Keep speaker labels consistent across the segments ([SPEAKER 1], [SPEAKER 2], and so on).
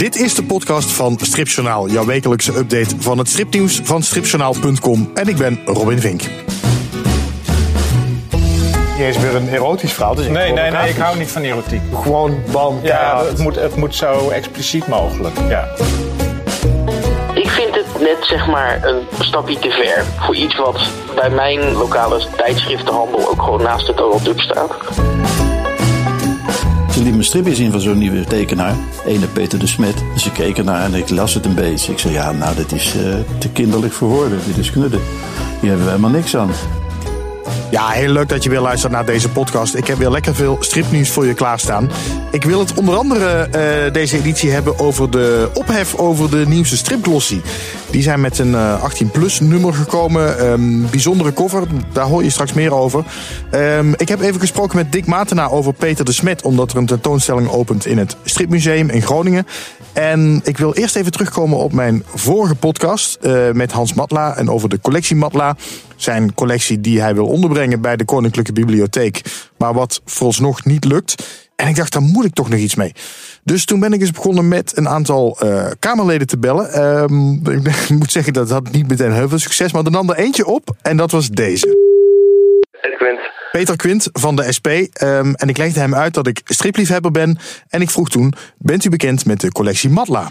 [SPEAKER 1] Dit is de podcast van Stripjournaal, jouw wekelijkse update van het stripnieuws van stripjournaal.com. En ik ben Robin Vink. Hier is weer een erotisch verhaal. Dus
[SPEAKER 2] Nee, nee, nee, ik hou niet van erotiek.
[SPEAKER 1] Gewoon bam,
[SPEAKER 2] Ja, het moet, het moet zo expliciet mogelijk. Ja.
[SPEAKER 3] Ik vind het net zeg maar een stapje te ver voor iets wat bij mijn lokale tijdschriftenhandel ook gewoon naast het Donald Duck
[SPEAKER 4] Ze liet me stripjes in van zo'n nieuwe tekenaar. Ene Peter de Smet. Dus ik keek ernaar en ik las het een beetje. Ik zei, ja, nou, dit is eh, te kinderlijk voor woorden. Dit is knudden. Hier hebben we helemaal niks aan.
[SPEAKER 1] Ja, heel leuk dat je weer luistert naar deze podcast. Ik heb weer lekker veel stripnieuws voor je klaarstaan. Ik wil het onder andere eh, deze editie hebben over de ophef over de nieuwste stripglossie. Die zijn met een 18-plus nummer gekomen. Ehm, bijzondere cover, daar hoor je straks meer over. Ehm, ik heb even gesproken met Dick Matena over Peter de Smet... omdat er een tentoonstelling opent in het Stripmuseum in Groningen. En ik wil eerst even terugkomen op mijn vorige podcast eh, met Hans Matla... en over de collectie Matla. Zijn collectie die hij wil onderbrengen bij de Koninklijke Bibliotheek... maar wat vooralsnog niet lukt... En ik dacht, daar moet ik toch nog iets mee. Dus toen ben ik eens begonnen met een aantal eh, Kamerleden te bellen. Ehm, ik moet zeggen, dat had niet meteen heel veel succes. Maar er nam er eentje op en dat was deze.
[SPEAKER 5] Het Quint.
[SPEAKER 1] Peter Quint van de SP. Ehm, en ik legde hem uit dat ik stripliefhebber ben. En ik vroeg toen, bent u bekend met de collectie Matla?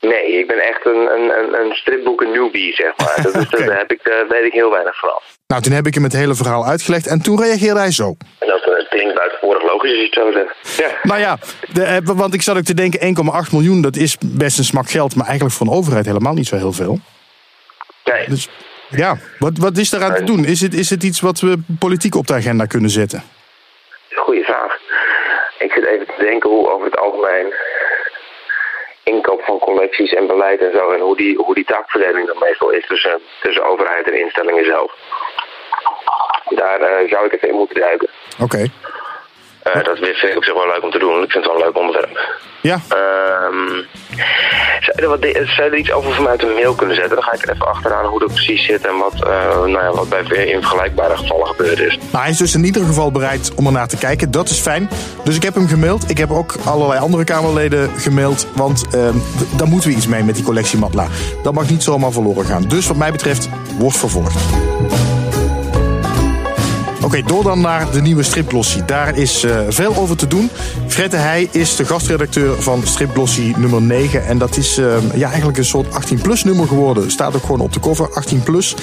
[SPEAKER 5] Nee, ik ben echt een, een, een, stripboeken newbie, zeg maar. Dat is. Daar heb ik, eh, weet ik heel weinig van.
[SPEAKER 1] Nou, toen heb ik hem het hele verhaal uitgelegd. En toen reageerde hij zo.
[SPEAKER 5] En dat eh, klinkt buitensporig logisch als je het zo zegt. Ja.
[SPEAKER 1] Nou ja, de, eh, want ik zat ook te denken, 1,8 miljoen, dat is best een smak geld. Maar eigenlijk voor een overheid helemaal niet zo heel veel.
[SPEAKER 5] Nee.
[SPEAKER 1] Dus ja, wat, wat is daaraan te doen? Is het, is het iets wat we politiek op de agenda kunnen zetten?
[SPEAKER 5] Goeie vraag. Ik zit even te denken hoe over het algemeen inkoop van collecties en beleid en zo... en hoe die, hoe die taakverdeling dan meestal is tussen, tussen overheid en instellingen zelf. Daar eh, zou ik even in moeten duiken.
[SPEAKER 1] Oké.
[SPEAKER 5] Eh, dat vind ik op zich wel leuk om te doen. Ik vind het wel een leuk onderwerp.
[SPEAKER 1] Ja,
[SPEAKER 5] Ehm zou, je er wat, zou je er iets over voor mij uit een mail kunnen zetten? Dan ga ik er even achteraan hoe dat precies zit en wat, eh, nou ja, wat bij in vergelijkbare gevallen gebeurd is.
[SPEAKER 1] nou, hij is dus in ieder geval bereid om er naar te kijken. Dat is fijn. Dus ik heb hem gemaild. Ik heb ook allerlei andere Kamerleden gemaild. Want ehm, daar moeten we iets mee met die collectie Matla. Dat mag niet zomaar verloren gaan. Dus wat mij betreft, wordt vervolgd. Oké, door dan naar de nieuwe stripglossie. Daar is eh, veel over te doen. Fred de is de gastredacteur van stripglossie nummer 9. En dat is eh, ja, eigenlijk een soort 18-plus nummer geworden. Staat ook gewoon op de cover, 18-plus.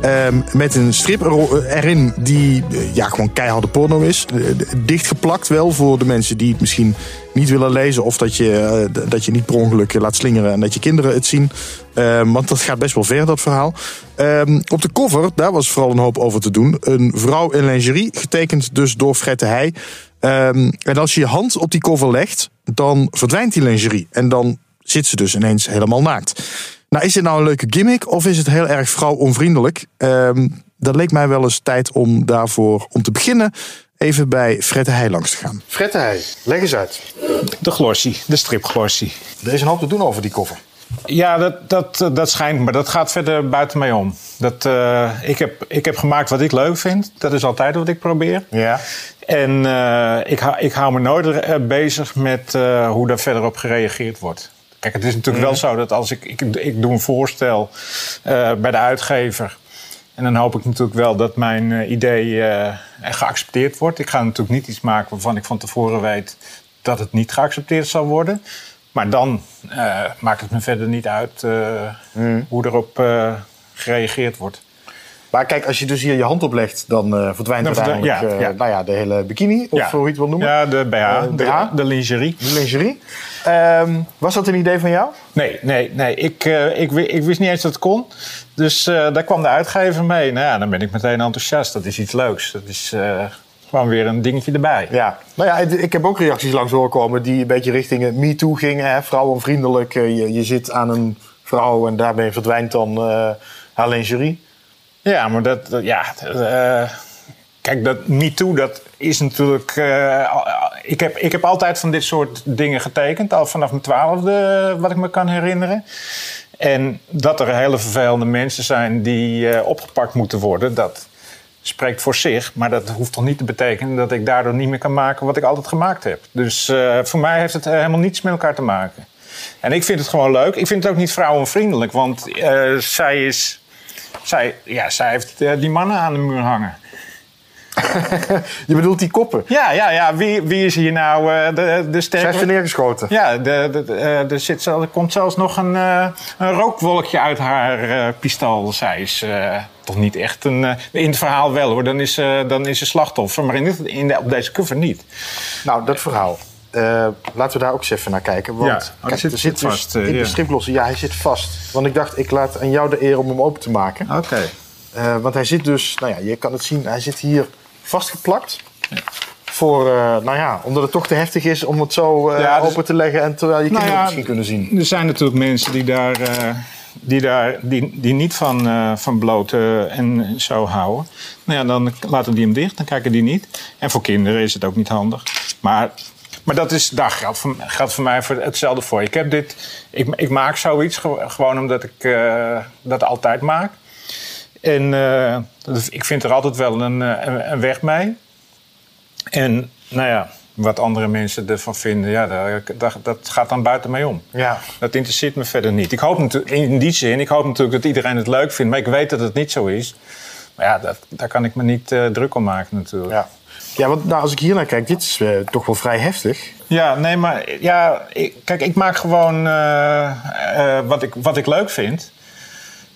[SPEAKER 1] Ehm, met een strip ero- erin die eh, ja, gewoon keiharde porno is. Eh, dichtgeplakt wel voor de mensen die het misschien niet willen lezen. Of dat je, eh, dat je niet per ongeluk laat slingeren en dat je kinderen het zien. Ehm, want dat gaat best wel ver, dat verhaal. Ehm, op de cover, daar was vooral een hoop over te doen. Een vrouw in lingerie, getekend dus door Fred de Heij. Ehm, en als je je hand op die cover legt, dan verdwijnt die lingerie. En dan zit ze dus ineens helemaal naakt. Nou, is dit nou een leuke gimmick of is het heel erg vrouwonvriendelijk? Ehm dat leek mij wel eens tijd om daarvoor, om te beginnen, even bij Fred de Heij langs te gaan. Fred de Heij, leg eens uit.
[SPEAKER 2] De glossie, de stripglossie.
[SPEAKER 1] Er is een hoop te doen over die cover.
[SPEAKER 2] Ja, dat, dat, dat schijnt, maar dat gaat verder buiten mij om. Dat, eh, ik, heb, ik heb gemaakt wat ik leuk vind. Dat is altijd wat ik probeer.
[SPEAKER 1] Ja.
[SPEAKER 2] En eh, ik, hou- ik hou me nooit eh, bezig met eh, hoe daar verder op gereageerd wordt. Kijk, het is natuurlijk wel zo dat als ik, ik, ik doe een voorstel eh, bij de uitgever. En dan hoop ik natuurlijk wel dat mijn eh, idee eh, geaccepteerd wordt. Ik ga natuurlijk niet iets maken waarvan ik van tevoren weet dat het niet geaccepteerd zal worden. Maar dan eh, maakt het me verder niet uit eh, hoe erop eh, gereageerd wordt.
[SPEAKER 1] Maar kijk, als je dus hier je hand op legt, dan verdwijnt
[SPEAKER 2] Dan
[SPEAKER 1] uiteindelijk
[SPEAKER 2] ja, ja.
[SPEAKER 1] Nou ja, de hele bikini, of hoe je het wil noemen.
[SPEAKER 2] Ja, de BH, de,
[SPEAKER 1] BH?
[SPEAKER 2] de lingerie.
[SPEAKER 1] De lingerie. Ehm, was dat een idee van jou?
[SPEAKER 2] Nee, nee, nee. Ik, ik, ik wist niet eens dat het kon. Dus daar kwam de uitgever mee. Nou ja, dan ben ik meteen enthousiast. Dat is iets leuks. Dat is gewoon weer een dingetje erbij.
[SPEAKER 1] Ja. Nou ja, ik heb ook reacties langs horen komen die een beetje richting het MeToo gingen. Hè? Vrouwenvriendelijk. eh, Je, je zit aan een vrouw en daarbij verdwijnt dan eh, haar lingerie.
[SPEAKER 2] Ja, maar dat, dat- ja. eh, kijk, dat MeToo, dat is natuurlijk. eh, ik, heb, ik heb altijd van dit soort dingen getekend, al vanaf mijn twaalfde, wat ik me kan herinneren. En dat er hele vervelende mensen zijn die eh, opgepakt moeten worden, dat spreekt voor zich. Maar dat hoeft toch niet te betekenen dat ik daardoor niet meer kan maken wat ik altijd gemaakt heb. Dus eh, voor mij heeft het eh, helemaal niets met elkaar te maken. En ik vind het gewoon leuk. Ik vind het ook niet vrouwenvriendelijk, want eh, zij is. Zij, ja, zij heeft die mannen aan de muur hangen.
[SPEAKER 1] Je bedoelt die koppen.
[SPEAKER 2] Ja, ja, ja. Wie, wie is hier nou eh, de, de
[SPEAKER 1] Zij
[SPEAKER 2] sterke...
[SPEAKER 1] heeft er neergeschoten.
[SPEAKER 2] Ja, de, de, de, er, zit, er komt zelfs nog een, een rookwolkje uit haar eh, pistool. Zij is toch niet echt een... eh, in het verhaal wel hoor, dan is, ze dan is ze slachtoffer. Maar in, dit- in de, op deze cover niet.
[SPEAKER 1] Nou, dat verhaal. Eh, laten we daar ook eens even naar kijken. Want
[SPEAKER 2] Ja, oh,
[SPEAKER 1] kijk,
[SPEAKER 2] zit-
[SPEAKER 1] er
[SPEAKER 2] zit
[SPEAKER 1] dus
[SPEAKER 2] vast, eh,
[SPEAKER 1] in de
[SPEAKER 2] ja.
[SPEAKER 1] ja, hij zit vast. Want ik dacht, ik laat aan jou de eer om hem open te maken.
[SPEAKER 2] Oké.
[SPEAKER 1] Eh, want hij zit dus, nou ja, je kan het zien, hij zit hier vastgeplakt. Voor, eh, nou ja, omdat het toch te heftig is om het zo eh,
[SPEAKER 2] Ja, dus-
[SPEAKER 1] open te leggen en terwijl je
[SPEAKER 2] Nou
[SPEAKER 1] kinderen
[SPEAKER 2] ja,
[SPEAKER 1] het misschien kunnen zien.
[SPEAKER 2] Er zijn natuurlijk mensen die daar, eh, die, daar die, die niet van, eh, van bloten en zo houden. Nou ja, dan laten die hem dicht, dan kijken die niet. En voor kinderen is het ook niet handig. Maar, maar dat is, daar geldt voor, voor mij voor hetzelfde voor. Ik, heb dit, ik, ik maak zoiets gew- gewoon omdat ik eh, dat altijd maak. En eh, ik vind er altijd wel een, eh, een, een weg mee. En nou ja, wat andere mensen ervan vinden, ja, daar, dat, dat gaat dan buiten mij om.
[SPEAKER 1] Ja.
[SPEAKER 2] Dat interesseert me verder niet. Ik hoop natuurlijk, in die zin, ik hoop natuurlijk dat iedereen het leuk vindt, maar ik weet dat het niet zo is. Maar ja, dat, daar kan ik me niet eh, druk om maken natuurlijk.
[SPEAKER 1] Ja, ja want nou, als ik hier naar kijk, dit is eh, toch wel vrij heftig.
[SPEAKER 2] Ja, nee, maar ja, ik, kijk, ik maak gewoon eh, wat, ik, wat ik leuk vind.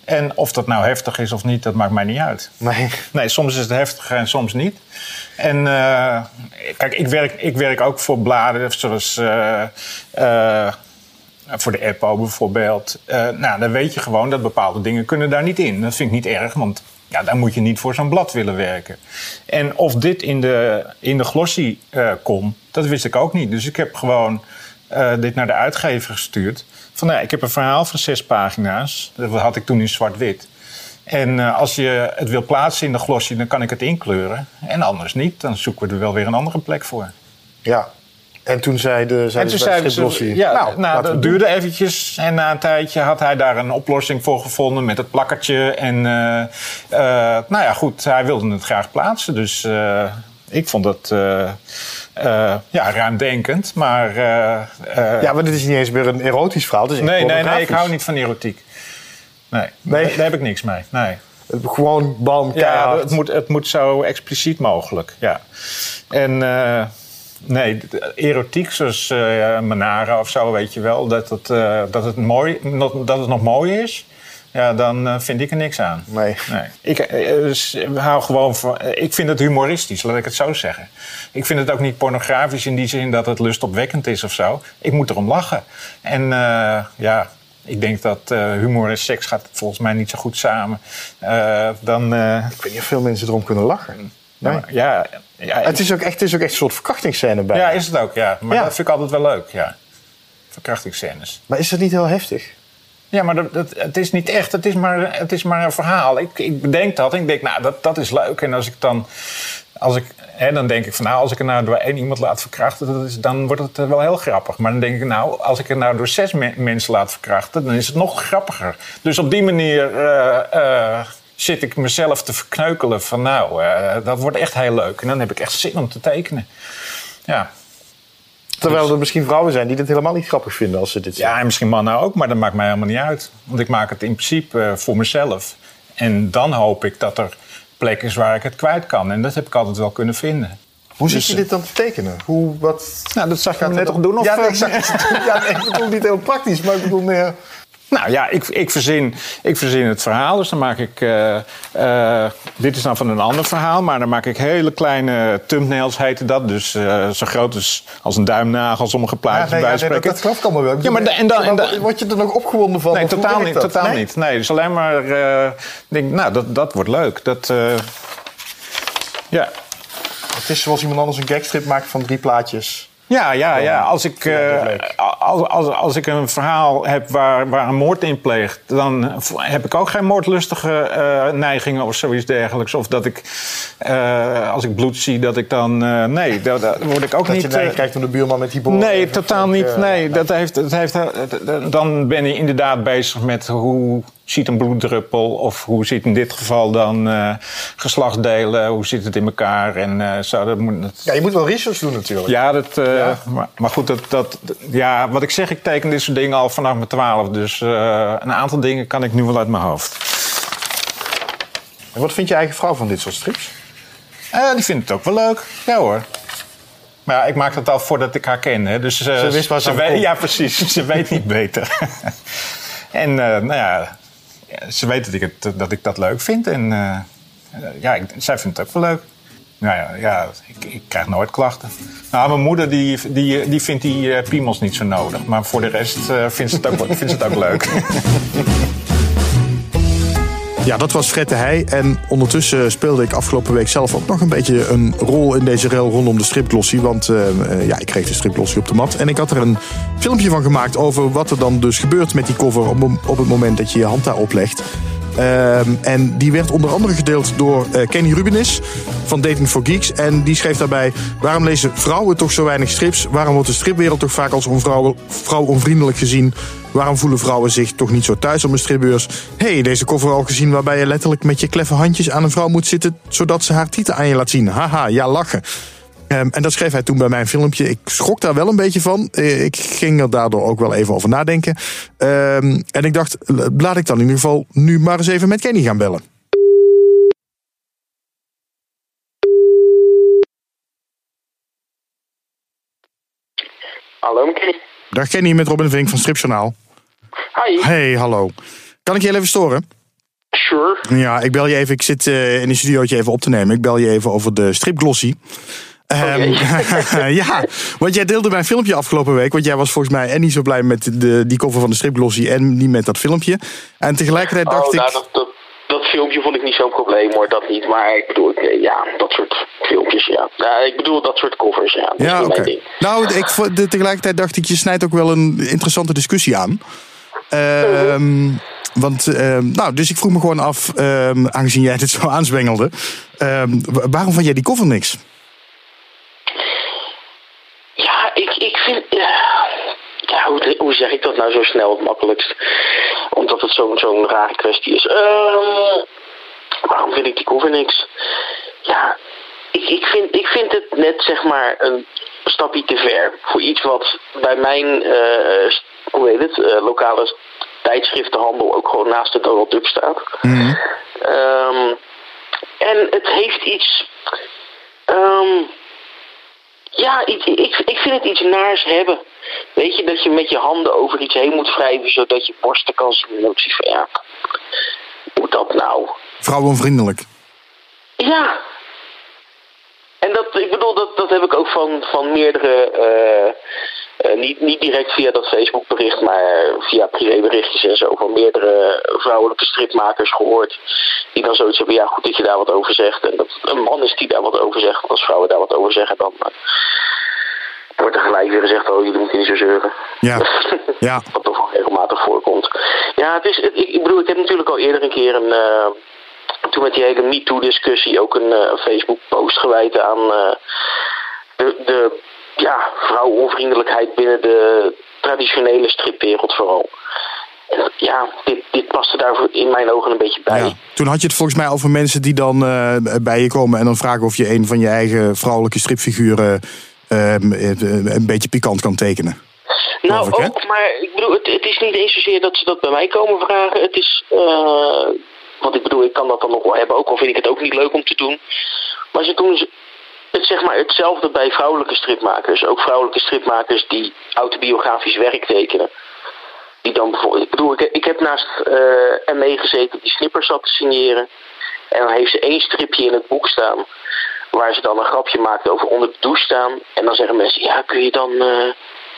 [SPEAKER 2] En of dat nou heftig is of niet, dat maakt mij niet uit.
[SPEAKER 1] Nee.
[SPEAKER 2] Nee, soms is het heftig en soms niet. En eh, kijk, ik werk, ik werk ook voor bladen zoals eh, eh, voor de EPO bijvoorbeeld. Nou, dan weet je gewoon dat bepaalde dingen kunnen daar niet in. Dat vind ik niet erg, want ja, dan moet je niet voor zo'n blad willen werken. En of dit in de, in de glossy komt, dat wist ik ook niet. Dus ik heb gewoon dit naar de uitgever gestuurd. Van, nou, ik heb een verhaal van zes pagina's. Dat had ik toen in zwart-wit. En eh, als je het wil plaatsen in de glossy, dan kan ik het inkleuren. En anders niet, dan zoeken we er wel weer een andere plek voor.
[SPEAKER 1] Ja. En toen zei de, zei
[SPEAKER 2] En
[SPEAKER 1] de
[SPEAKER 2] toen zeiden ze, ja, nou,
[SPEAKER 1] we
[SPEAKER 2] dat duurde eventjes. En na een tijdje had hij daar een oplossing voor gevonden met het plakkertje. En eh, eh, nou ja, goed, hij wilde het graag plaatsen. Dus ik vond dat eh, ja, ruimdenkend. Maar eh, eh.
[SPEAKER 1] Ja, maar dit is niet eens meer een erotisch verhaal. Het is
[SPEAKER 2] nee, nee, nee, ik hou niet van erotiek. Nee,
[SPEAKER 1] Nee?
[SPEAKER 2] Daar, daar heb ik niks mee. Nee.
[SPEAKER 1] Gewoon bam,
[SPEAKER 2] Ja, het moet, het moet zo expliciet mogelijk. Ja. En nee, erotiek zoals eh Manara of zo, weet je wel, dat het, dat het, mooi, dat het nog mooi is. Ja, dan eh, vind ik er niks aan.
[SPEAKER 1] Nee.
[SPEAKER 2] nee. Ik eh, dus, hou gewoon van. eh, Ik vind het humoristisch, laat ik het zo zeggen. Ik vind het ook niet pornografisch in die zin dat het lustopwekkend is of zo. Ik moet erom lachen. En eh, ja, ik denk dat eh, humor en seks gaat volgens mij niet zo goed samen. Eh, dan. eh,
[SPEAKER 1] Ik weet niet of veel mensen erom kunnen lachen. Nee.
[SPEAKER 2] ja, ja, ja,
[SPEAKER 1] Het is ook echt, het is ook echt een soort verkrachtingsscène bij.
[SPEAKER 2] ja, is het ook, ja. Maar
[SPEAKER 1] Ja.
[SPEAKER 2] dat vind ik altijd wel leuk, ja. Verkrachtingsscènes.
[SPEAKER 1] Maar is dat niet heel heftig?
[SPEAKER 2] Ja, maar dat, dat- het is niet echt, het is maar, het is maar een verhaal. Ik, ik bedenk dat en ik denk, nou, dat, dat is leuk. En als ik dan, als ik, hè, dan denk ik van, nou, als ik er nou door één iemand laat verkrachten, dan wordt het eh, wel heel grappig. Maar dan denk ik, nou, als ik er nou door zes me- mensen laat verkrachten, dan is het nog grappiger. Dus op die manier eh, eh, zit ik mezelf te verkneukelen van, nou, dat wordt echt heel leuk. En dan heb ik echt zin om te tekenen. Ja.
[SPEAKER 1] Terwijl er misschien vrouwen zijn die dit helemaal niet grappig vinden als ze dit zien.
[SPEAKER 2] Ja, en misschien mannen ook, maar dat maakt mij helemaal niet uit. Want ik maak het in principe eh, voor mezelf. En dan hoop ik dat er plek is waar ik het kwijt kan. En dat heb ik altijd wel kunnen vinden.
[SPEAKER 1] Hoe zit
[SPEAKER 2] Dus,
[SPEAKER 1] je dit dan te tekenen? Hoe, wat...
[SPEAKER 2] Nou, dat zag je net toch doen? Of,
[SPEAKER 1] ja, nee,
[SPEAKER 2] eh,
[SPEAKER 1] ik zag het doen. ja, nee, ik bedoel niet heel praktisch, maar ik bedoel meer...
[SPEAKER 2] Nou ja, ik, ik, verzin, ik verzin het verhaal. Dus dan maak ik. eh, eh, dit is dan van een ander verhaal. Maar dan maak ik hele kleine thumbnails, heette dat. Dus eh, zo groot als, als een duimnagel, sommige plaatjes
[SPEAKER 1] nee,
[SPEAKER 2] bij
[SPEAKER 1] ja, nee, dat, dat ik allemaal wel.
[SPEAKER 2] Ja, maar en dan- en dan-
[SPEAKER 1] Word je er nog opgewonden van?
[SPEAKER 2] Nee, totaal niet. Totaal
[SPEAKER 1] Nee?
[SPEAKER 2] niet. Nee, dus alleen maar. denk, nou, dat, dat wordt leuk. Dat. ja.
[SPEAKER 1] Het is zoals iemand anders een gagstrip maakt van drie plaatjes.
[SPEAKER 2] Ja, ja, ja. Als ik,
[SPEAKER 1] dat
[SPEAKER 2] eh, als, als, als ik een verhaal heb waar, waar een moord in pleegt, dan heb ik ook geen moordlustige eh, neigingen of zoiets dergelijks. Of dat ik, eh, als ik bloed zie, dat ik dan. nee, daar daar word ik ook
[SPEAKER 1] Dat
[SPEAKER 2] niet.
[SPEAKER 1] je neiging
[SPEAKER 2] eh,
[SPEAKER 1] krijgt om de buurman met die bol.
[SPEAKER 2] Nee, totaal niet. Nee, dat heeft, dat heeft, dan ben je inderdaad bezig met hoe ziet een bloeddruppel of hoe zit in dit geval dan uh, geslachtsdelen, hoe zit het in elkaar en uh, zo. Dat moet, dat...
[SPEAKER 1] Ja, je moet wel research doen natuurlijk.
[SPEAKER 2] Ja, dat, uh, ja. Maar, maar, goed, dat, dat, ja, wat ik zeg, ik teken dit soort dingen al vanaf mijn twaalf. Dus een aantal dingen kan ik nu wel uit mijn hoofd.
[SPEAKER 1] En wat vindt je eigen vrouw van dit soort strips?
[SPEAKER 2] die vindt het ook wel leuk. Ja hoor. Maar ja, ik maak het al voordat ik haar ken. Hè. Dus,
[SPEAKER 1] ze wist waar ze,
[SPEAKER 2] ze weet, Ja, precies. ze weet niet beter. en nou ja, ze weet dat ik, dat ik dat leuk vind. En uh, ja, ik, zij vindt het ook wel leuk. Nou ja, ja ik, ik, krijg nooit klachten. Nou, mijn moeder die, die, die vindt die uh, piemels niet zo nodig. Maar voor de rest uh, vindt, ze het ook, vindt ze het ook leuk.
[SPEAKER 1] Ja, dat was Fred de. En ondertussen speelde ik afgelopen week zelf ook nog een beetje een rol in deze rel rondom de stripglossie. Want uh, ja, ik kreeg de stripglossie op de mat. En ik had er een filmpje van gemaakt over wat er dan dus gebeurt met die cover op, op het moment dat je je hand daarop legt. Uh, en die werd onder andere gedeeld door uh, Kenny Rubinis van Dating for Geeks. En die schreef daarbij: Waarom lezen vrouwen toch zo weinig strips? Waarom wordt de stripwereld toch vaak als onvrouw, vrouw onvriendelijk gezien? Waarom voelen vrouwen zich toch niet zo thuis op een stripbeurs? hey, deze cover al gezien waarbij je letterlijk met je kleffe handjes aan een vrouw moet zitten zodat ze haar tieten aan je laat zien. Haha, ja, lachen. Um, en dat schreef hij toen bij mijn filmpje. Ik schrok daar wel een beetje van. Ik ging er daardoor ook wel even over nadenken. Um, en ik dacht, laat ik dan in ieder geval nu maar eens even met Kenny gaan bellen.
[SPEAKER 3] Hallo Kenny.
[SPEAKER 1] Dag Kenny met Robin Vink van Stripjournaal.
[SPEAKER 3] Hi.
[SPEAKER 1] Hey, hallo. Kan ik je even storen?
[SPEAKER 3] Sure.
[SPEAKER 1] Ja, ik bel je even. Ik zit uh, in een studiootje even op te nemen. Ik bel je even over de stripglossie. Um, ja, want jij deelde mijn filmpje afgelopen week. Want jij was volgens mij en niet zo blij met de, die cover van de stripglossie en niet met dat filmpje. En tegelijkertijd dacht
[SPEAKER 3] oh,
[SPEAKER 1] ik.
[SPEAKER 3] Nou, dat, dat, dat, filmpje vond ik niet zo'n probleem hoor, dat niet. Maar ik bedoel, ja, dat soort filmpjes, ja. ja ik bedoel, dat soort covers, ja. Dat
[SPEAKER 1] ja,
[SPEAKER 3] oké.
[SPEAKER 1] Okay. Nou, ik, de, tegelijkertijd dacht ik, je snijdt ook wel een interessante discussie aan. Um, want, uh, nou, dus ik vroeg me gewoon af, uh, aangezien jij dit zo aanzwengelde, waarom vond jij die cover niks?
[SPEAKER 3] Ja, ik, ik vind. Ja, hoe, hoe zeg ik dat nou zo snel het makkelijkst? Omdat het zo'n zo'n rare kwestie is. Uh, waarom vind ik die cover niks? Ja, ik, ik, vind, ik vind het net zeg maar een stapje te ver voor iets wat bij mijn, uh, hoe heet het, uh, lokale tijdschriftenhandel ook gewoon naast de Donald Duck staat.
[SPEAKER 1] Mm-hmm.
[SPEAKER 3] Um, en het heeft iets. Um, ja, ik, ik, ik vind het iets naars hebben. Weet je, dat je met je handen over iets heen moet wrijven zodat je borsten kan zien. En ik zie van ja, moet dat nou?
[SPEAKER 1] Vrouwenvriendelijk.
[SPEAKER 3] Ja. En dat, ik bedoel, dat, dat heb ik ook van, van meerdere, uh, niet, niet direct via dat Facebookbericht, maar via privéberichtjes en zo, van meerdere vrouwelijke stripmakers gehoord. Die dan zoiets hebben, ja goed dat je daar wat over zegt. En dat een man is die daar wat over zegt. Want als vrouwen daar wat over zeggen, dan uh, wordt er gelijk weer gezegd, oh jullie moeten niet zo zeuren.
[SPEAKER 1] Ja, ja.
[SPEAKER 3] wat toch wel regelmatig voorkomt. Ja, het is, ik, ik bedoel, ik heb natuurlijk al eerder een keer een... Uh, toen met die hele MeToo-discussie ook een uh, Facebook-post gewijd aan uh, de, de ja, vrouwonvriendelijkheid binnen de traditionele stripwereld vooral. En ja, dit, dit paste daar in mijn ogen een beetje bij.
[SPEAKER 1] Ja. Toen had je het volgens mij over mensen die dan uh, bij je komen en dan vragen of je een van je eigen vrouwelijke stripfiguren een beetje pikant kan tekenen.
[SPEAKER 3] Nou, ik, ook, maar ik bedoel, het, het, is niet eens zozeer dat ze dat bij mij komen vragen. Het is, uh, want ik bedoel, ik kan dat dan nog wel hebben, ook al vind ik het ook niet leuk om te doen. Maar ze doen het, zeg maar, hetzelfde bij vrouwelijke stripmakers. Ook vrouwelijke stripmakers die autobiografisch werk tekenen. Die dan bijvoorbeeld, ik bedoel, ik, ik heb naast uh, ME gezeten die snippers zat te signeren. En dan heeft ze één stripje in het boek staan. Waar ze dan een grapje maakt over onder de douche staan. En dan zeggen mensen, ja, kun je dan, uh,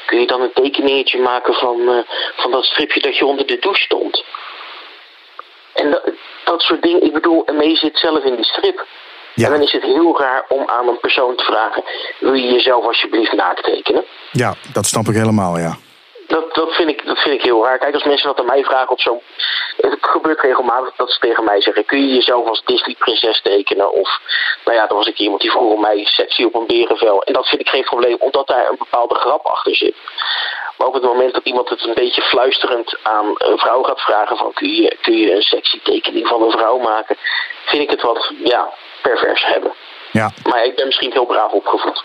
[SPEAKER 3] kun je dan een tekeningetje maken van, uh, van dat stripje dat je onder de douche stond? En dat, dat soort dingen, ik bedoel, ME zit zelf in die strip. Ja. En dan is het heel raar om aan een persoon te vragen: wil je jezelf alsjeblieft naakt tekenen?
[SPEAKER 1] Ja, dat snap ik helemaal, ja.
[SPEAKER 3] Dat, dat, vind ik, dat vind ik heel raar. Kijk, als mensen dat aan mij vragen op zo'n. Het gebeurt regelmatig dat ze tegen mij zeggen: kun je jezelf als Disney-prinses tekenen? Of, nou ja, er was ik iemand die vroeg mij sexy op een berenvel. En dat vind ik geen probleem, omdat daar een bepaalde grap achter zit. Maar op het moment dat iemand het een beetje fluisterend aan een vrouw gaat vragen van kun je, kun je een sexy tekening van een vrouw maken, vind ik het wat ja, pervers hebben.
[SPEAKER 1] Ja.
[SPEAKER 3] Maar ik ben misschien heel braaf opgevoed.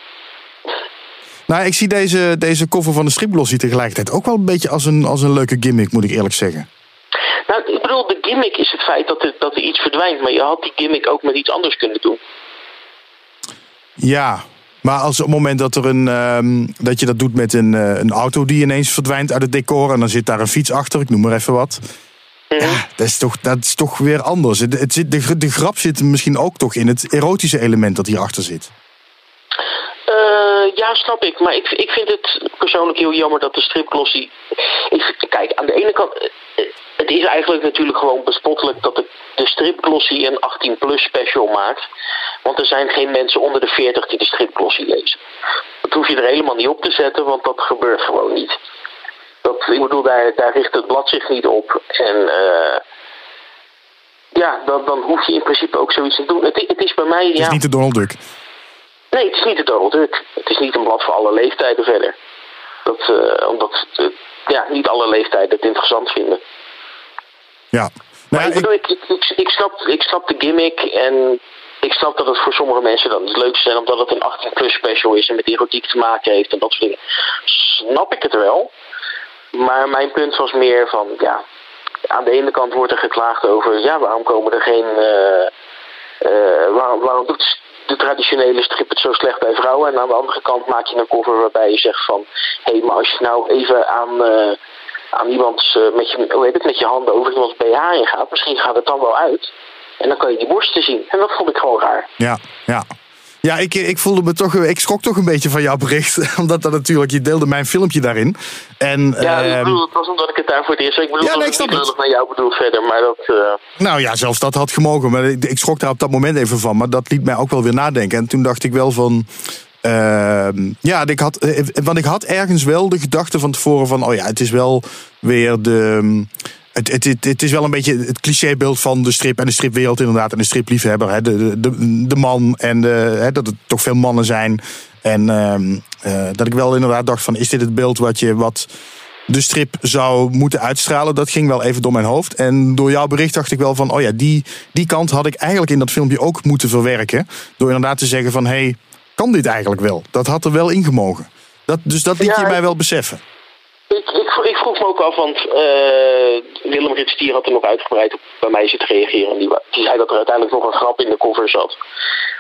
[SPEAKER 1] Nou, ik zie deze, deze cover van de stripglossie tegelijkertijd ook wel een beetje als een, als een leuke gimmick, moet ik eerlijk zeggen.
[SPEAKER 3] Nou, ik bedoel, de gimmick is het feit dat er, dat er iets verdwijnt. Maar je had die gimmick ook met iets anders kunnen doen.
[SPEAKER 1] Ja, maar als op het moment dat, er een, ehm, dat je dat doet met een, eh, een auto die ineens verdwijnt uit het decor en dan zit daar een fiets achter, ik noem maar even wat. Ja, dat is toch, dat is toch weer anders. Het, het zit, de, de grap zit misschien ook toch in het erotische element dat hierachter zit.
[SPEAKER 3] Uh, ja, snap ik. Maar ik, ik vind het persoonlijk heel jammer dat de stripglossie... Ik, kijk, aan de ene kant... eh, Het is eigenlijk natuurlijk gewoon bespottelijk dat de, de stripglossie een 18-plus special maakt. Want er zijn geen mensen onder de 40 die de stripglossie lezen. Dat hoef je er helemaal niet op te zetten, want dat gebeurt gewoon niet. Dat, ik bedoel, daar, daar richt het blad zich niet op. En uh, ja, dan, dan hoef je in principe ook zoiets te doen. Het, het is bij mij...
[SPEAKER 1] Het is
[SPEAKER 3] ja,
[SPEAKER 1] niet de Donald Duck.
[SPEAKER 3] Nee, het is niet de Donald Duck. Het is niet een blad voor alle leeftijden verder. Dat, uh, omdat uh, ja, niet alle leeftijden het interessant vinden.
[SPEAKER 1] Ja.
[SPEAKER 3] Maar nou, ik, bedoel, ik, ik, ik, snap, ik snap de gimmick en ik snap dat het voor sommige mensen dan het leukste is omdat het een 18-plus special is en met erotiek te maken heeft en dat soort dingen. Snap ik het wel. Maar mijn punt was meer van, ja, aan de ene kant wordt er geklaagd over, ja, waarom komen er geen, uh, uh, waarom, waarom doet de traditionele strip het zo slecht bij vrouwen? En aan de andere kant maak je een cover waarbij je zegt van, hé, hey, maar als je nou even aan, uh, aan iemands, met je, hoe heet het, met je handen over iemands BH heen gaat, misschien gaat het dan wel uit. En dan kan je die borsten zien. En dat vond ik gewoon raar.
[SPEAKER 1] Ja, ja. Ja, ik, ik voelde me toch, ik schrok toch een beetje van jouw bericht. Omdat dat natuurlijk, je deelde mijn filmpje daarin. En,
[SPEAKER 3] ja, ik bedoel, het was omdat ik het daar voor het eerst. Ik bedoel,
[SPEAKER 1] Ja, nee, ik
[SPEAKER 3] dat
[SPEAKER 1] snap
[SPEAKER 3] ik
[SPEAKER 1] het.
[SPEAKER 3] naar jou bedoeld verder, maar dat. Uh...
[SPEAKER 1] Nou ja, zelfs dat had gemogen. Maar ik, ik schrok daar op dat moment even van. Maar dat liet mij ook wel weer nadenken. En toen dacht ik wel van. Uh, ja, ik had, want ik had ergens wel de gedachte van tevoren van, oh ja, het is wel weer de. Het, het, het, het is wel een beetje het clichébeeld van de strip en de stripwereld inderdaad. En de stripliefhebber. Hè, de, de, de man en de, hè, dat het toch veel mannen zijn. En uh, dat ik wel inderdaad dacht van, is dit het beeld wat je wat de strip zou moeten uitstralen? Dat ging wel even door mijn hoofd. En door jouw bericht dacht ik wel van, oh ja, die, die kant had ik eigenlijk in dat filmpje ook moeten verwerken. Door inderdaad te zeggen van, hé, hey, kan dit eigenlijk wel? Dat had er wel ingemogen. Dat, dus dat liet
[SPEAKER 3] Ja,
[SPEAKER 1] je mij wel beseffen.
[SPEAKER 3] Ik, ik, ik vroeg me ook af, want uh, Willem Ritstier had er nog uitgebreid op bij mij zitten reageren. En die, die zei dat er uiteindelijk nog een grap in de cover zat.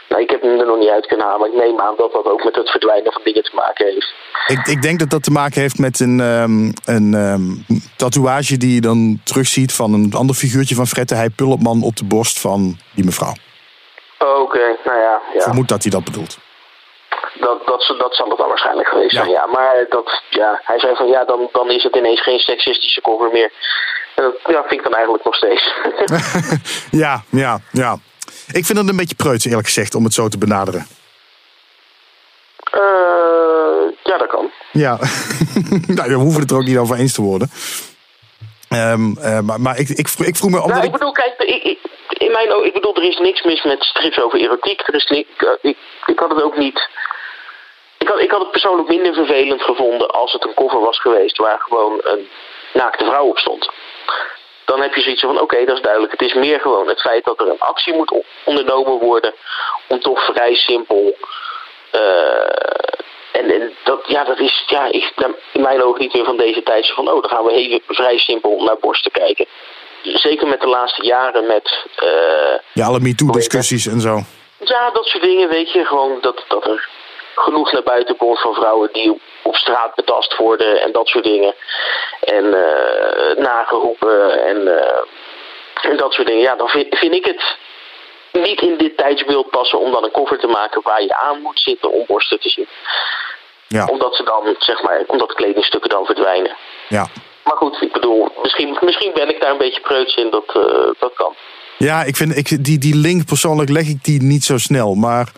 [SPEAKER 3] Nou, ik heb hem er nog niet uit kunnen halen, maar ik neem aan dat dat ook met het verdwijnen van dingen te maken heeft.
[SPEAKER 1] Ik, ik denk dat dat te maken heeft met een, ehm, een ehm, tatoeage die je dan terugziet van een ander figuurtje van Frette Heij Pullepman op de borst van die mevrouw.
[SPEAKER 3] Oké, nou ja, ja.
[SPEAKER 1] vermoed dat hij dat bedoelt.
[SPEAKER 3] Dat, dat, dat zal het dan waarschijnlijk geweest
[SPEAKER 1] Ja.
[SPEAKER 3] zijn, ja. Maar dat, ja, hij zei van ja, dan, dan is het ineens geen seksistische cover meer. En dat ja, vind ik dan eigenlijk nog steeds.
[SPEAKER 1] ja, ja, ja. Ik vind het een beetje preuts eerlijk gezegd om het zo te benaderen.
[SPEAKER 3] Eh, ja, dat kan.
[SPEAKER 1] Ja, nou, we hoeven het er ook niet over eens te worden. Ehm, eh, maar maar ik, ik, ik vroeg me... Omdat
[SPEAKER 3] Nou, ik bedoel, kijk, ik, in mijn ogen, ik bedoel, er is niks mis met strips over erotiek. Er is ik, ik, ik had het ook niet. Ik had, ik had het persoonlijk minder vervelend gevonden als het een cover was geweest waar gewoon een naakte vrouw op stond. Dan heb je zoiets van: oké, dat is duidelijk. Het is meer gewoon het feit dat er een actie moet ondernomen worden om toch vrij simpel. eh, en, en dat, ja, dat is ja, ik, in mijn ogen niet meer van deze tijd. Van, oh, dan gaan we even vrij simpel naar borsten kijken zeker met de laatste jaren met... eh,
[SPEAKER 1] ja, alle MeToo-discussies en zo.
[SPEAKER 3] ja, dat soort dingen, weet je. Gewoon dat, dat er genoeg naar buiten komt van vrouwen die op, straat betast worden en dat soort dingen. En eh, nageroepen en, eh, en dat soort dingen. Ja, dan vind, vind ik het niet in dit tijdsbeeld passen om dan een cover te maken waar je aan moet zitten om borsten te zien.
[SPEAKER 1] Ja,
[SPEAKER 3] Omdat ze dan, zeg maar, omdat kledingstukken dan verdwijnen.
[SPEAKER 1] ja.
[SPEAKER 3] Maar goed, ik bedoel, misschien, misschien ben ik daar een beetje preuts in, dat, eh, dat kan.
[SPEAKER 1] Ja, ik vind ik, die, die link persoonlijk leg ik die niet zo snel. Maar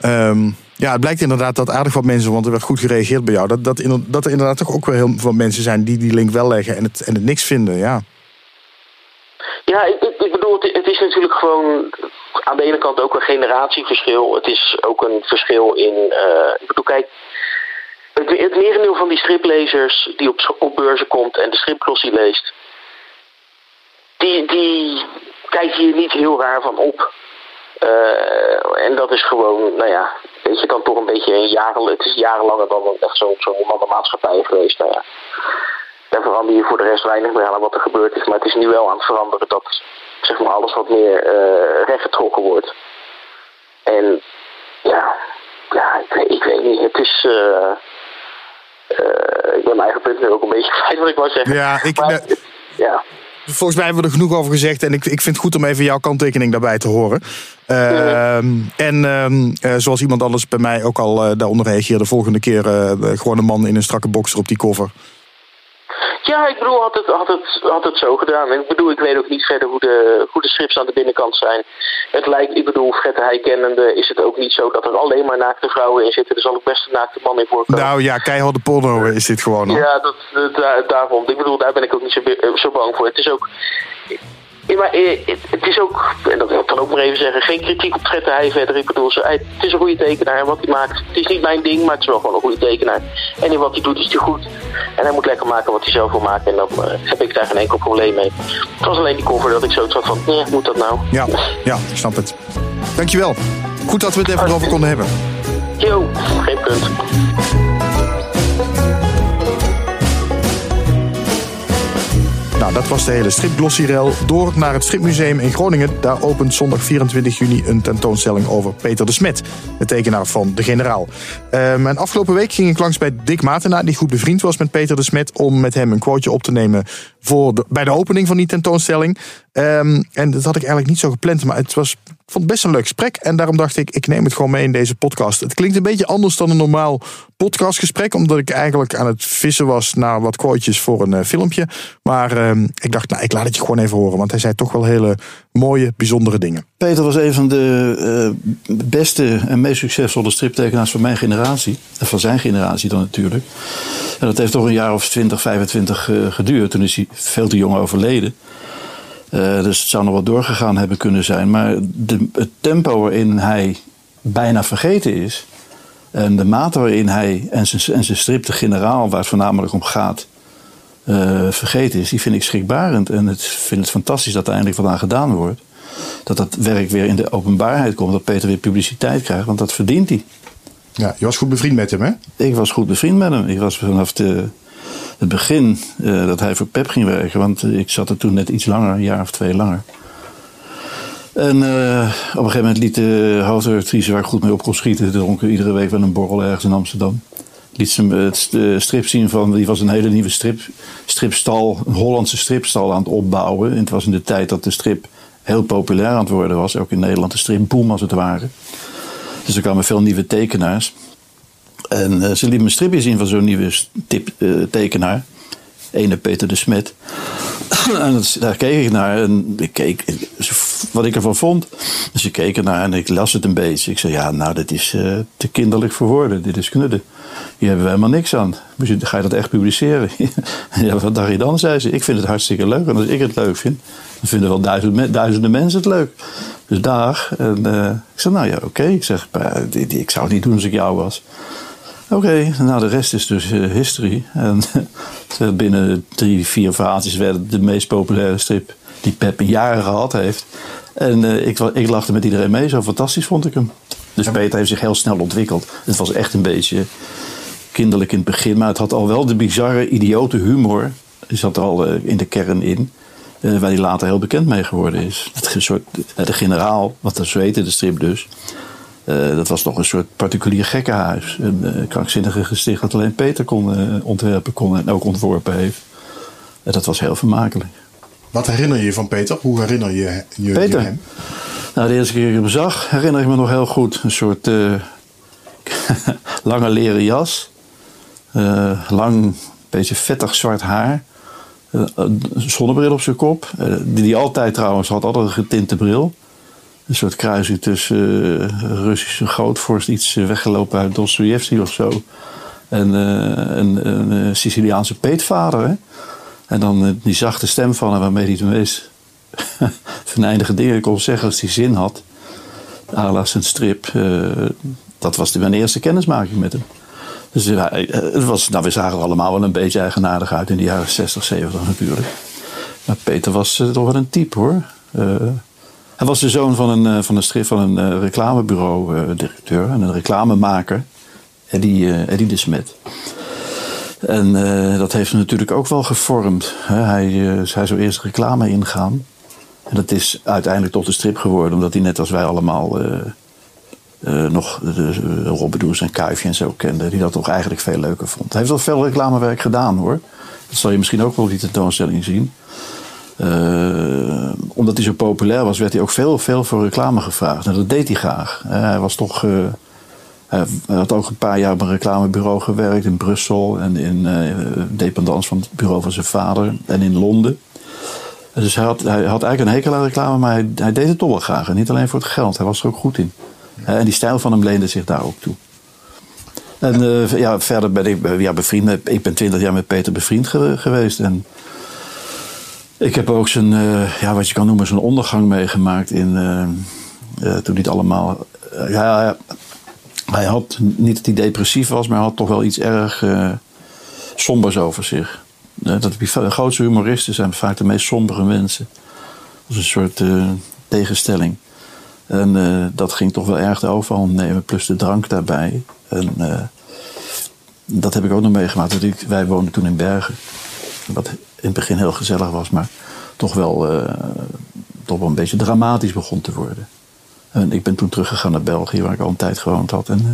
[SPEAKER 1] ehm, ja, het blijkt inderdaad dat aardig wat mensen, want er werd goed gereageerd bij jou, dat, dat, dat er inderdaad toch ook wel heel veel mensen zijn die die link wel leggen en het, en het niks vinden. Ja,
[SPEAKER 3] Ja, ik, ik, bedoel, het, is natuurlijk gewoon aan de ene kant ook een generatieverschil. Het is ook een verschil in. eh, ik bedoel, kijk. Het, het, merendeel van die striplezers die op, op beurzen komt en de stripglossie leest, die, die kijkt hier niet heel raar van op. Uh, en dat is gewoon, nou ja, weet je, dan toch een beetje een jaren, het is jarenlanger dan echt zo'n zo maatschappij geweest. Nou ja. Daar verander je voor de rest weinig meer aan wat er gebeurd is. Maar het is nu wel aan het veranderen dat zeg maar, alles wat meer uh, rechtgetrokken wordt. En ja, ja ik, weet, ik weet niet. Het is. Uh, uh, ik ben mijn eigen punt nu ook een beetje kwijt wat ik wou zeggen.
[SPEAKER 1] Ja, ik.
[SPEAKER 3] Maar.
[SPEAKER 1] Volgens mij hebben we er genoeg over gezegd. En ik, ik vind het goed om even jouw kanttekening daarbij te horen. Uh, En uh, zoals iemand anders bij mij ook al uh, daaronder reageerde, volgende keer gewoon een man in een strakke boxer op die cover.
[SPEAKER 3] Ja, ik bedoel, had het, had, het, had het zo gedaan. En ik bedoel, ik weet ook niet verder hoe de, hoe de strips aan de binnenkant zijn. Het lijkt, ik bedoel, Fred Heij kennende is het ook niet zo dat er alleen maar naakte vrouwen in zitten. Er zal ook best een naakte man in voorkomen.
[SPEAKER 1] Nou ja, keiharde porno is dit gewoon. Hoor.
[SPEAKER 3] Ja, dat, dat, daarom. Ik bedoel, daar ben ik ook niet zo, zo bang voor. Het is ook ja, maar eh, het is ook, en dat wil ik dan ook maar even zeggen, geen kritiek op Fred Heij verder. Ik bedoel, het is een goede tekenaar en wat hij maakt. Het is niet mijn ding, maar het is wel gewoon een goede tekenaar. En in wat hij doet is hij goed. En hij moet lekker maken wat hij zelf wil maken. En dan uh, heb ik daar geen enkel probleem mee. Het was alleen die cover dat ik zo zat van, nee, moet dat nou?
[SPEAKER 1] Ja, ja, ik snap het. Dankjewel. Goed dat we het even over konden hebben.
[SPEAKER 3] Jo, geen punt.
[SPEAKER 1] Dat was de hele stripglossierel. Door naar het Stripmuseum in Groningen. Daar opent zondag 24 juni een tentoonstelling over Peter de Smet. De tekenaar van De Generaal. Um, en afgelopen week ging ik langs bij Dick Matenaar, die goed bevriend was met Peter de Smet. Om met hem een quoteje op te nemen voor bij de opening van die tentoonstelling. Um, en dat had ik eigenlijk niet zo gepland, maar het was ik vond het best een leuk gesprek. En daarom dacht ik, ik neem het gewoon mee in deze podcast. Het klinkt een beetje anders dan een normaal podcastgesprek. Omdat ik eigenlijk aan het vissen was naar wat quotejes voor een uh, filmpje. Maar uh, ik dacht, nou, ik laat het je gewoon even horen. Want hij zei toch wel hele mooie, bijzondere dingen.
[SPEAKER 4] Peter was een van de uh, beste en meest succesvolle striptekenaars van mijn generatie. En van zijn generatie dan natuurlijk. En dat heeft toch een jaar of 20, 25 geduurd. Toen is hij veel te jong overleden. Uh, dus het zou nog wat doorgegaan hebben kunnen zijn. Maar de, het tempo waarin hij bijna vergeten is. En de mate waarin hij en zijn, en zijn strip de generaal, waar het voornamelijk om gaat, uh, vergeten is, die vind ik schrikbarend. En ik vind het fantastisch dat er eindelijk wat aan gedaan wordt. Dat dat werk weer in de openbaarheid komt, dat Peter weer publiciteit krijgt, want dat verdient hij.
[SPEAKER 1] Ja, je was goed bevriend met hem, hè?
[SPEAKER 4] Ik was goed bevriend met hem. Ik was vanaf de het begin uh, dat hij voor Pep ging werken. Want ik zat er toen net iets langer, een jaar of twee langer. En uh, op een gegeven moment liet de hoofdredactrice waar goed mee op kon dronken iedere week wel een borrel ergens in Amsterdam. Liet ze het strip zien van, die was een hele nieuwe strip, stripstal, een Hollandse stripstal aan het opbouwen. En het was in de tijd dat de strip heel populair aan het worden was, ook in Nederland, de stripboom als het ware. Dus er kwamen veel nieuwe tekenaars. En uh, ze liet me stripje zien van zo'n nieuwe tip, uh, tekenaar. Ene Peter de Smet. en daar keek ik naar en ik keek wat ik ervan vond. Dus ik keek ernaar en ik las het een beetje. Ik zei, ja, nou, dit is uh, te kinderlijk voor woorden. Dit is knudden. Hier hebben we helemaal niks aan. Ga je dat echt publiceren? ja, wat dacht je dan? zei ze. Ik vind het hartstikke leuk. En als ik het leuk vind, dan vinden wel duizenden, mensen het leuk. Dus daar. En ik zei, nou ja, oké. Ik zeg, ik zou het niet doen als ik jou was. Oké, okay, nou de rest is dus uh, history. En binnen drie, vier verhaaltjes werd het de meest populaire strip die Pep in jaren gehad heeft. En uh, ik, ik lachte met iedereen mee, zo fantastisch vond ik hem. Dus Peter heeft zich heel snel ontwikkeld. Het was echt een beetje kinderlijk in het begin, maar het had al wel de bizarre, idiote humor. Die zat er al uh, in de kern in. Uh, waar hij later heel bekend mee geworden is. Het soort, de generaal, wat dat zo heette, de strip dus. Uh, dat was toch een soort particulier gekkenhuis. Een uh, krankzinnige gesticht dat alleen Peter kon uh, ontwerpen kon en ook ontworpen heeft. En dat was heel vermakelijk.
[SPEAKER 1] Wat herinner je van Peter? Hoe herinner je, je,
[SPEAKER 4] Peter?
[SPEAKER 1] je hem?
[SPEAKER 4] Nou, de eerste keer dat ik hem zag, herinner ik me nog heel goed. Een soort lange leren jas. lang, beetje vettig zwart haar. een zonnebril op zijn kop. die hij altijd trouwens had, altijd een getinte bril een soort kruising tussen uh, Russische grootvorst, iets uh, weggelopen uit Dostoevsky of zo. En uh, een, een Siciliaanse peetvader. En dan die zachte stem van hem waarmee hij de meest venijnige dingen kon zeggen als hij zin had. Ala zijn strip. dat was mijn eerste kennismaking met hem. Dus het was, nou, we zagen er allemaal wel een beetje eigenaardig uit in de jaren 60, 70 natuurlijk. Maar Peter was toch wel een type hoor. Hij was de zoon van een, van een, van een reclamebureau-directeur en een reclamemaker, Eddie, Eddie de Smet. En dat heeft hem natuurlijk ook wel gevormd. Hij, uh, hij zou eerst reclame ingaan. En dat is uiteindelijk tot de strip geworden, omdat hij net als wij allemaal nog Robbedoes en Kuifje en zo kende. Die dat toch eigenlijk veel leuker vond. Hij heeft wel veel reclamewerk gedaan hoor. Dat zal je misschien ook wel op die tentoonstelling zien. Omdat hij zo populair was, werd hij ook veel, veel voor reclame gevraagd. En dat deed hij graag. hij was toch hij had ook een paar jaar op een reclamebureau gewerkt in Brussel en in dependance van het bureau van zijn vader en in Londen. Dus hij had, hij had eigenlijk een hekel aan reclame, maar hij, deed het toch wel graag. En niet alleen voor het geld, hij was er ook goed in. En die stijl van hem leende zich daar ook toe. En ja, verder ben ik ja, bevriend. Ik ben twintig jaar met Peter bevriend geweest. En ik heb ook zijn, uh, ja, wat je kan noemen, zijn ondergang meegemaakt in, toen hij het allemaal. ja, hij had niet dat hij depressief was, maar hij had toch wel iets erg sombers over zich. Dat de grootste humoristen zijn vaak de meest sombere mensen. Dat is een soort tegenstelling. En dat ging toch wel erg de overhand nemen, plus de drank daarbij. En dat heb ik ook nog meegemaakt. Ik, wij woonden toen in Bergen. Wat in het begin heel gezellig was, maar toch wel, toch wel een beetje dramatisch begon te worden. En ik ben toen teruggegaan naar België, waar ik al een tijd gewoond had. En, uh,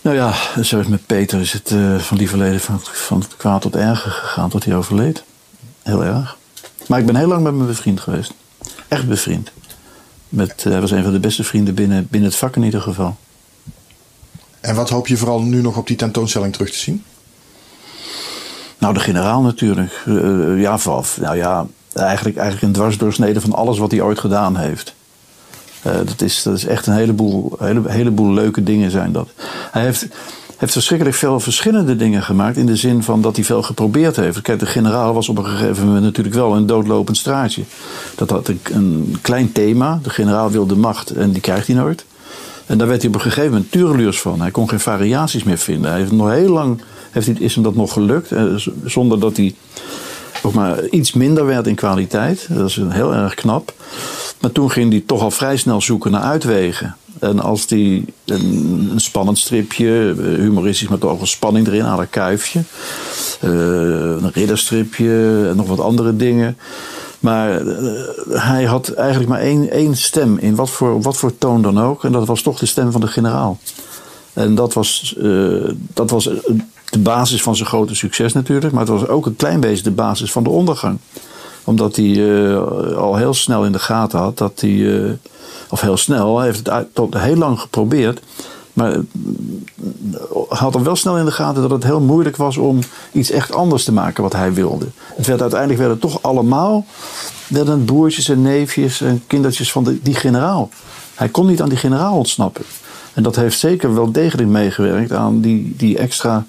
[SPEAKER 4] nou ja, zoals met Peter is het uh, van die verleden van, van het kwaad tot erger gegaan tot hij overleed. Heel erg. Maar ik ben heel lang met mijn bevriend geweest. Echt bevriend. Met, hij was een van de beste vrienden binnen, binnen het vak in ieder geval.
[SPEAKER 1] En wat hoop je vooral nu nog op die tentoonstelling terug te zien?
[SPEAKER 4] Nou, de generaal natuurlijk. ja, vanaf, nou ja, eigenlijk, eigenlijk een dwarsdoorsnede van alles wat hij ooit gedaan heeft. Uh, dat, is, dat is echt een heleboel, hele, heleboel leuke dingen zijn dat. Hij heeft, heeft verschrikkelijk veel verschillende dingen gemaakt. In de zin van dat hij veel geprobeerd heeft. Kijk, de generaal was op een gegeven moment natuurlijk wel een doodlopend straatje. Dat had een, een klein thema. De generaal wilde macht en die krijgt hij nooit. En daar werd hij op een gegeven moment tureluurs van. Hij kon geen variaties meer vinden. Hij heeft nog heel lang heeft hij, is hem dat nog gelukt. Eh, zonder dat hij ook maar iets minder werd in kwaliteit. Dat is heel erg knap. Maar toen ging hij toch al vrij snel zoeken naar uitwegen. En als hij een, spannend stripje, eh, humoristisch met toch wel spanning erin, aan een kuifje. Uh, een ridderstripje en nog wat andere dingen. Maar uh, hij had eigenlijk maar één, één stem in wat voor, wat voor toon dan ook. En dat was toch de stem van de generaal. En dat was, uh, dat was de basis van zijn grote succes natuurlijk. Maar het was ook een klein beetje de basis van de ondergang omdat hij al heel snel in de gaten had dat hij. Of heel snel, hij heeft het tot heel lang geprobeerd. Maar uh, had er wel snel in de gaten dat het heel moeilijk was om iets echt anders te maken wat hij wilde. Het werd uiteindelijk werden toch allemaal werden broertjes en neefjes en kindertjes van die generaal. Hij kon niet aan die generaal ontsnappen. En dat heeft zeker wel degelijk meegewerkt aan die, die extra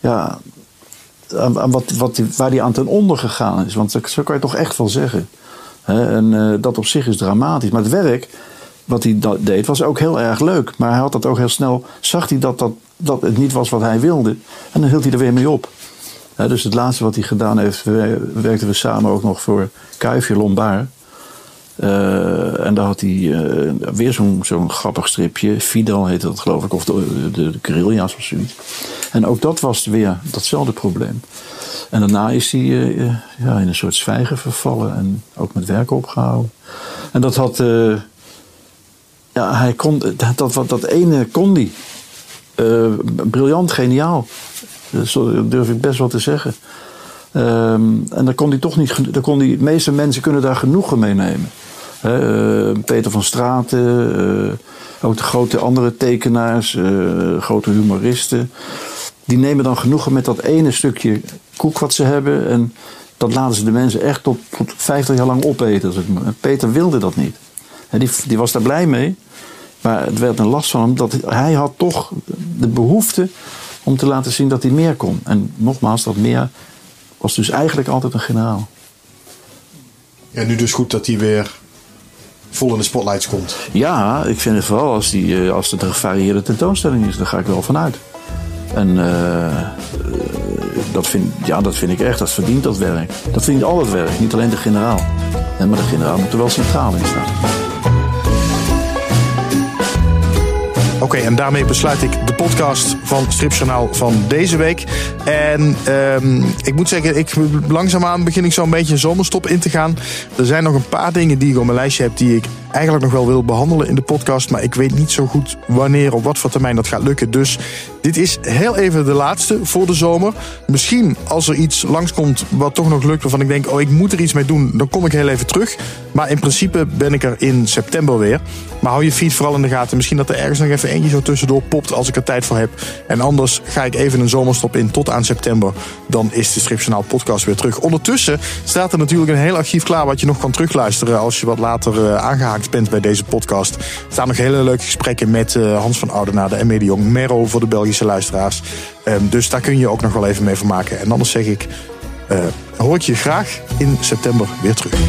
[SPEAKER 4] ja, aan, wat, wat, waar hij aan ten onder gegaan is. Want zo kan je toch echt wel zeggen. en uh, dat op zich is dramatisch. Maar het werk wat hij deed was ook heel erg leuk. Maar hij had dat ook heel snel. Zag hij dat, dat, dat het niet was wat hij wilde. En dan hield hij er weer mee op. dus het laatste wat hij gedaan heeft, werkten we samen ook nog voor Kuifje Lombard. Uh, en daar had hij uh, weer zo'n zo'n grappig stripje. Fidel heette dat geloof ik. Of de, de, de of zoiets. En ook dat was weer datzelfde probleem. En daarna is hij uh, ja, in een soort zwijgen vervallen. En ook met werk opgehouden. En dat had... ja, hij kon... Dat, dat, dat ene kon hij. briljant, geniaal. Dat durf ik best wel te zeggen. Um, en dan kon hij toch niet. Dan kon die, de meeste mensen kunnen daar genoegen mee nemen. Uh, Peter van Straten, ook de grote andere tekenaars, grote humoristen. Die nemen dan genoegen met dat ene stukje koek wat ze hebben. En dat laten ze de mensen echt tot, tot 50 jaar lang opeten. Peter wilde dat niet. Die, die was daar blij mee. Maar het werd een last van hem dat hij had toch de behoefte om te laten zien dat hij meer kon. En nogmaals, dat meer was dus eigenlijk altijd een generaal.
[SPEAKER 1] Ja, nu dus goed dat hij weer vol in de spotlights komt.
[SPEAKER 4] Ja, ik vind het vooral als, die, eh, als het een gevarieerde tentoonstelling is, daar ga ik wel vanuit. En dat, vind, ja, dat vind ik echt, dat verdient dat werk. Dat verdient al het werk, niet alleen de generaal. maar de generaal moet er wel centraal in staan.
[SPEAKER 1] Oké, en daarmee besluit ik de podcast van Stripjournaal van deze week. En um, ik moet zeggen, ik, langzaamaan begin ik zo'n beetje een zomerstop in te gaan. Er zijn nog een paar dingen die ik op mijn lijstje heb die ik eigenlijk nog wel wil behandelen in de podcast. Maar ik weet niet zo goed wanneer, op wat voor termijn dat gaat lukken. Dus dit is heel even de laatste voor de zomer. Misschien als er iets langskomt wat toch nog lukt waarvan ik denk, oh ik moet er iets mee doen, dan kom ik heel even terug. Maar in principe ben ik er in september weer. Maar hou je feed vooral in de gaten. Misschien dat er ergens nog even eentje zo tussendoor popt als ik er tijd voor heb. En anders ga ik even een zomerstop in tot aan september. Dan is de Stripjournaal podcast weer terug. Ondertussen staat er natuurlijk een heel archief klaar wat je nog kan terugluisteren als je wat later uh, bent bij deze podcast. Er staan nog hele leuke gesprekken met uh, Hans van Oudenaarde en Mede Jong, Merro voor de Belgische luisteraars. Um, dus daar kun je ook nog wel even mee vermaken. En anders zeg ik, uh, hoor ik je graag in september weer terug.